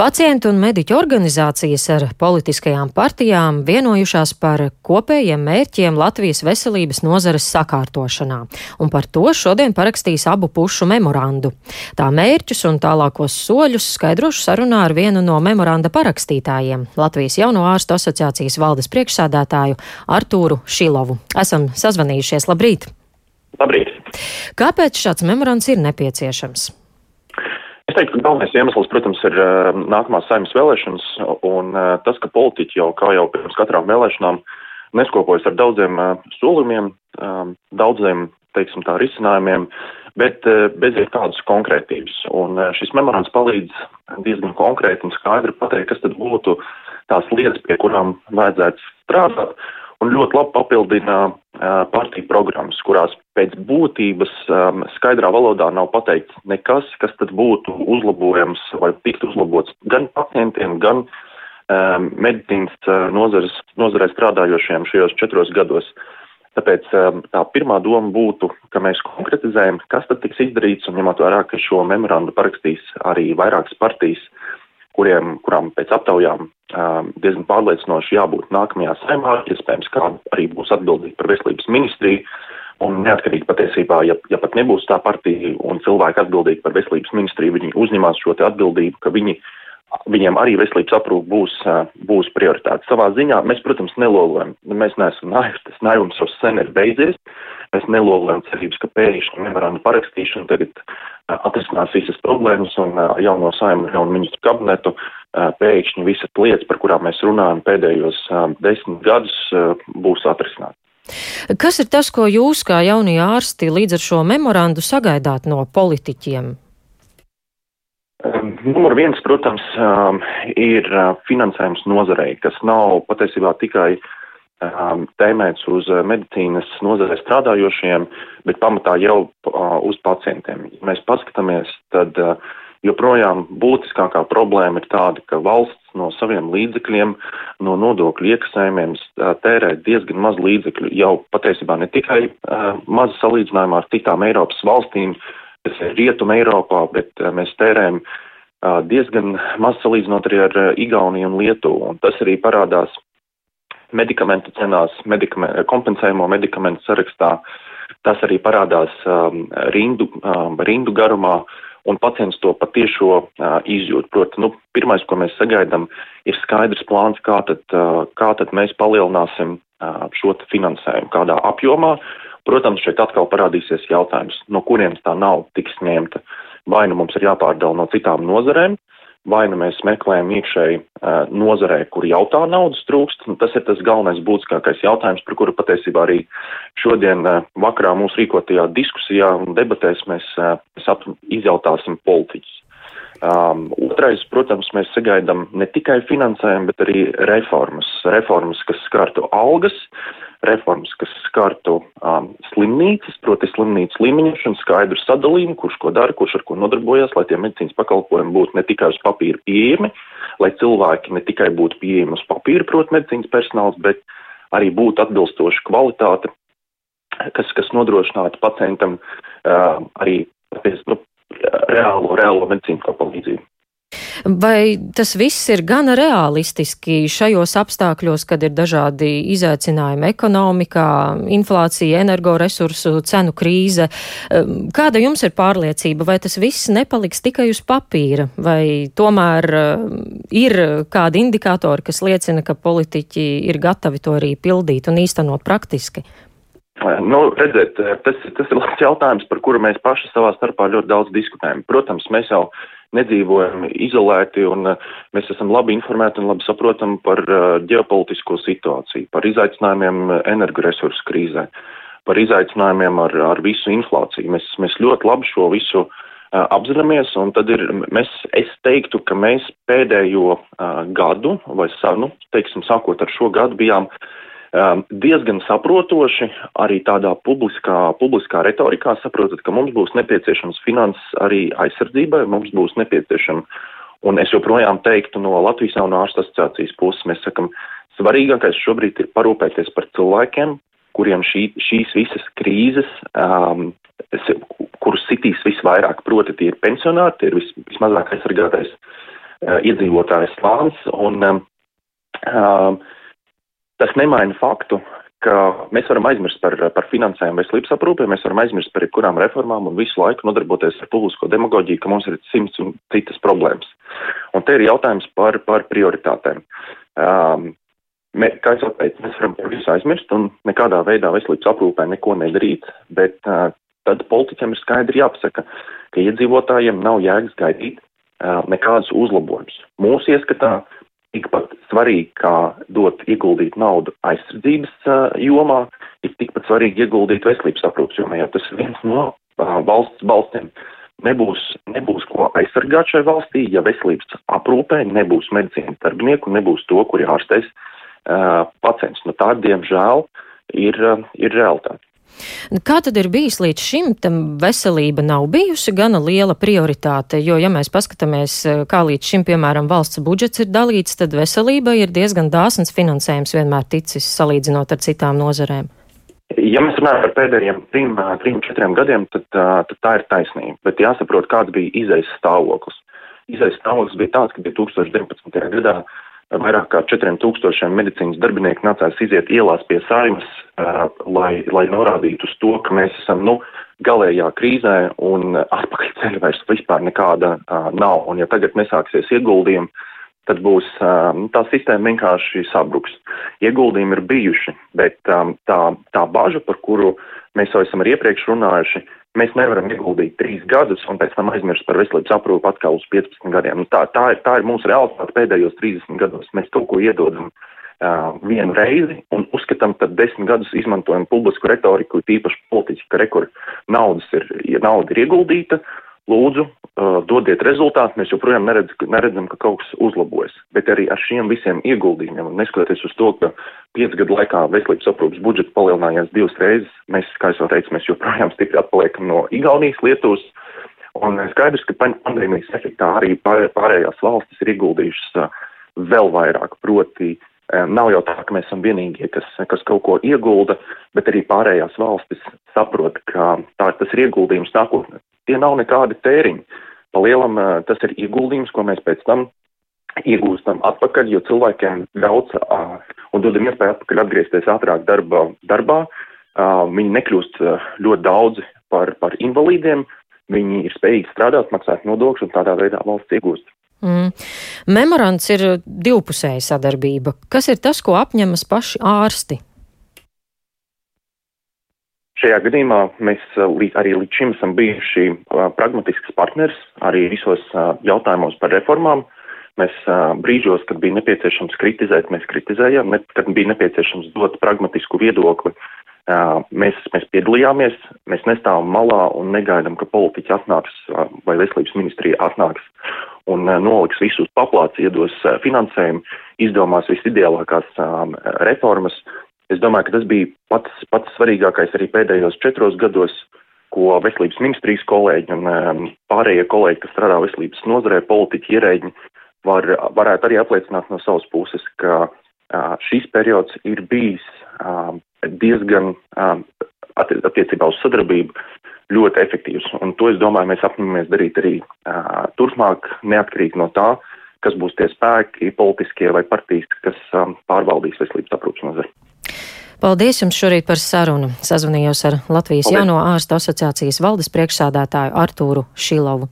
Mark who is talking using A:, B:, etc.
A: Pacientu un mediķu organizācijas ar politiskajām partijām vienojušās par kopējiem mērķiem Latvijas veselības nozares sakārtošanā, un par to šodien parakstīs abu pušu memorandu. Tā mērķus un tālākos soļus skaidrošu sarunā ar vienu no memoranda parakstītājiem - Latvijas jauno ārstu asociācijas valdes priekšsādātāju Artūru Šilovu. Esam sazvanījušies. Labrīt!
B: Labrīt!
A: Kāpēc šāds memorands ir nepieciešams?
B: Es teiktu, ka galvenais iemesls, protams, ir uh, nākamās saimnes vēlēšanas un uh, tas, ka politiķi jau kā jau pirms katrām vēlēšanām neskopojas ar daudziem uh, solījumiem, um, daudziem, teiksim tā, risinājumiem, bet bez jebkādas konkrētības. Un šis memorands palīdz diezgan konkrēti un skaidri pateikt, kas tad būtu tās lietas, pie kurām vajadzētu strādāt un ļoti labi papildina partiju programmas, kurās pēc būtības um, skaidrā valodā nav pateikts nekas, kas tad būtu uzlabojams vai tikt uzlabots gan pacientiem, gan um, medicīnas uh, nozares, nozarē strādājošiem šajos četros gados. Tāpēc um, tā pirmā doma būtu, ka mēs konkretizējam, kas tad tiks izdarīts, un ņemot vērā, ka šo memorandu parakstīs arī vairākas partijas, kuriem, kurām pēc aptaujām diezgan pārliecinoši jābūt nākamajā saimā, iespējams, kā arī būs atbildīgi par veselības ministriju. Un neatkarīgi patiesībā, ja, ja pat nebūs tā partija un cilvēki atbildīgi par veselības ministriju, viņi uzņemās šo atbildību, ka viņi, viņiem arī veselības aprūpe būs, būs prioritāte. Savā ziņā mēs, protams, nelolojam, mēs neesam naivi, tas naivums jau sen ir beidzies, mēs nelolojam cerības, ka pēkšņi memoranda parakstīšana tagad atrisinās visas problēmas un jauno saimu, jaunu ministru kabinetu pēkšņi visas lietas, par kurām mēs runājam pēdējos desmit gadus, būs atrisinātas.
A: Kas ir tas, ko jūs, kā jaunie ārsti, līdz ar šo memorandu sagaidāt no politiķiem?
B: Numur viens, protams, ir finansējums nozarei, kas nav patiesībā tikai tēmēts uz medicīnas nozarē strādājošiem, bet pamatā jau uz pacientiem. Ja mēs paskatāmies, tad uh, joprojām būtiskākā problēma ir tāda, ka valsts no saviem līdzekļiem, no nodokļu iekasējumiem tērē diezgan maz līdzekļu. Jau patiesībā ne tikai uh, maz salīdzinājumā ar citām Eiropas valstīm, kas ir rietuma Eiropā, bet uh, mēs tērējam uh, diezgan maz salīdzinot arī ar uh, Igauniju un Lietuvu. Un tas arī parādās medikamentu cenās, medikamentu, kompensējumu medikamentu sarakstā. Tas arī parādās um, rindu, um, rindu garumā. Uh, un pacients to patiešo uh, izjūt. Proti, nu, pirmais, ko mēs sagaidām, ir skaidrs plāns, kā tad, uh, kā tad mēs palielināsim uh, šo finansējumu, kādā apjomā. Protams, šeit atkal parādīsies jautājums, no kurienes tā nav tiks ņemta. Vai nu mums ir jāpārdala no citām nozarēm, vai nu mēs meklējam iekšēji uh, nozarē, kur jau tā naudas trūkst. Tas ir tas galvenais būtiskākais jautājums, par kuru patiesībā arī šodien uh, vakarā mūsu rīkotajā diskusijā un debatēs mēs, uh, izjautāsim politiķus. Um, otrais, protams, mēs sagaidām ne tikai finansējumu, bet arī reformas. Reformas, kas skartu algas, reformas, kas skartu um, slimnīcas, proti slimnīcas līmeņošanu, skaidru sadalījumu, kurš ko dara, kurš ar ko nodarbojas, lai tie medicīnas pakalpojumi būtu ne tikai uz papīra pieejami, lai cilvēki ne tikai būtu pieejami uz papīra, proti medicīnas personāls, bet arī būtu atbilstoša kvalitāte, kas, kas nodrošinātu pacientam uh, arī nu, reālo, reālo medicīnisko palīdzību.
A: Vai tas viss ir gana realistiski šajos apstākļos, kad ir dažādi izaicinājumi ekonomikā, inflācija, energoresursu cenu krīze? Kāda jums ir pārliecība, vai tas viss nepaliks tikai uz papīra, vai tomēr ir kādi indikātori, kas liecina, ka politiķi ir gatavi to arī pildīt un īstenot praktiski?
B: Nu, redziet, tas, tas ir labs jautājums, par kuru mēs paši savā starpā ļoti daudz diskutējam. Protams, mēs jau nedzīvojam izolēti un mēs esam labi informēti un labi saprotam par ģeopolitisko situāciju, par izaicinājumiem energoresursu krīzē, par izaicinājumiem ar, ar visu inflāciju. Mēs, mēs ļoti labi šo visu apzināmies, un tad ir, mēs, es teiktu, ka mēs pēdējo gadu, vai, nu, teiksim, sākot ar šo gadu, bijām um, diezgan saprotoši arī tādā publiskā, publiskā retorikā saprotat, ka mums būs nepieciešams finanses arī aizsardzībai, mums būs nepieciešama, un es joprojām teiktu no Latvijas jaunā ārsta asociācijas puses, mēs sakam, svarīgākais šobrīd ir parūpēties par cilvēkiem, kuriem šī, šīs visas krīzes, um, kurus sitīs visvairāk, proti tie ir pensionāri, tie ir vis, vismazāk aizsargātais iedzīvotāju slānis. Un, uh, tas nemaina faktu, ka mēs varam aizmirst par, par finansējumu veselības aprūpē, mēs varam aizmirst par jebkurām reformām un visu laiku nodarboties ar publisko demagoģiju, ka mums ir simts un citas problēmas. Un te ir jautājums par, par prioritātēm. Um, mē, kā jau teicu, mēs varam par visu aizmirst un nekādā veidā veselības aprūpē neko nedarīt, bet uh, tad politiķiem ir skaidri jāpasaka, ka iedzīvotājiem nav jēgas gaidīt uh, nekādus uzlabojumus. Mūsu ieskatā uh, tikpat svarīgi, kā dot ieguldīt naudu aizsardzības uh, jomā, ir tikpat svarīgi ieguldīt veselības aprūpas jomā, jo tas ir viens no uh, valsts balstiem. Nebūs, nebūs ko aizsargāt šai valstī, ja veselības aprūpē nebūs medicīnas darbinieku, nebūs to, kuri ārstēs uh, pacients. Nu, tā, diemžēl, ir, ir realitāte.
A: Kā tad ir bijis līdz šim? Tam veselība nav bijusi gana liela prioritāte, jo, ja mēs paskatāmies, eh, kā līdz šim, piemēram, valsts budžets ir dalīts, tad veselība ir diezgan dāsns finansējums vienmēr ticis salīdzinot ar citām nozarēm.
B: Ja mēs runājam par pēdējiem trim, trim četriem gadiem, tad, tad tā ir taisnība. Bet jāsaprot, kāds bija izaisa stāvoklis. Izaisa stāvoklis bija tāds, ka 2019. gadā vairāk kā 4000 medicīnas darbinieku nācās iziet ielās pie saimas, lai, lai norādītu uz to, ka mēs esam, nu, galējā krīzē un atpakaļ ceļa vairs vispār nekāda nav. Un ja tagad nesāksies ieguldījumi, tad būs uh, tā sistēma vienkārši sabruks. Ieguldījumi ir bijuši, bet tā, tā baža, par kuru mēs jau esam arī iepriekš runājuši, Mēs nevaram ieguldīt trīs gadus un pēc tam aizmirst par veselības aprūpu atkal uz 15 gadiem. Nu, tā, tā, ir, tā ir mūsu realitāte pēdējos 30 gados. Mēs kaut ko iedodam uh, vienu reizi un uzskatām, ka desmit gadus izmantojam publisku retoriku, tīpaši politiķi, ka rekur naudas ir, ja nauda ir ieguldīta, lūdzu, uh, dodiet rezultātu, mēs joprojām neredz, neredzam, ka kaut kas uzlabojas. Bet arī ar šiem visiem ieguldījumiem, neskatoties uz to, ka piecu gadu laikā veselības aprūpas budžets palielinājās divas reizes, mēs, kā jau teicu, mēs joprojām stipri atpaliekam no Igaunijas, Lietuvas. Un skaidrs, ka pandēmijas efektā arī pārējās valstis ir ieguldījušas uh, vēl vairāk, proti Nav jau tā, ka mēs esam vienīgie, kas, kas kaut ko iegulda, bet arī pārējās valstis saprot, ka tā, tas ir ieguldījums nākotnē tie nav nekādi tēriņi. Pa lielam tas ir ieguldījums, ko mēs pēc tam iegūstam atpakaļ, jo cilvēkiem ļauts un dodam iespēju atpakaļ atgriezties ātrāk darba, darbā. Viņi nekļūst ļoti daudzi par, par invalīdiem, viņi ir spējīgi strādāt, maksāt nodokļus un tādā veidā valsts iegūst. Mm.
A: Memorands ir divpusēja sadarbība. Kas ir tas, ko apņemas paši ārsti?
B: Šajā gadījumā mēs arī līdz šim esam bijuši pragmatisks partners arī visos jautājumos par reformām. Mēs brīžos, kad bija nepieciešams kritizēt, mēs kritizējām, kad bija nepieciešams dot pragmatisku viedokli, mēs, mēs piedalījāmies, mēs nestāvam malā un negaidām, ka politiķi atnāks vai veselības ministrija atnāks un noliks visus paplāts, iedos finansējumu, izdomās visideālākās reformas. Es domāju, ka tas bija pats, pats svarīgākais arī pēdējos četros gados, ko veselības ministrijas kolēģi un pārējie kolēģi, kas strādā veselības nozarē, politiķi, ierēģi, var, varētu arī apliecināt no savas puses, ka šis periods ir bijis diezgan attiecībā uz sadarbību ļoti efektīvs. Un to, es domāju, mēs apņemamies darīt arī uh, turpmāk, neatkarīgi no tā, kas būs tie spēki, politiskie vai partijas, kas um, pārvaldīs veselības aprūpas nozari.
A: Paldies jums šorīt par sarunu. Sazvanījos ar Latvijas Paldies. Jauno ārstu asociācijas valdes priekšsādātāju Artūru Šilovu.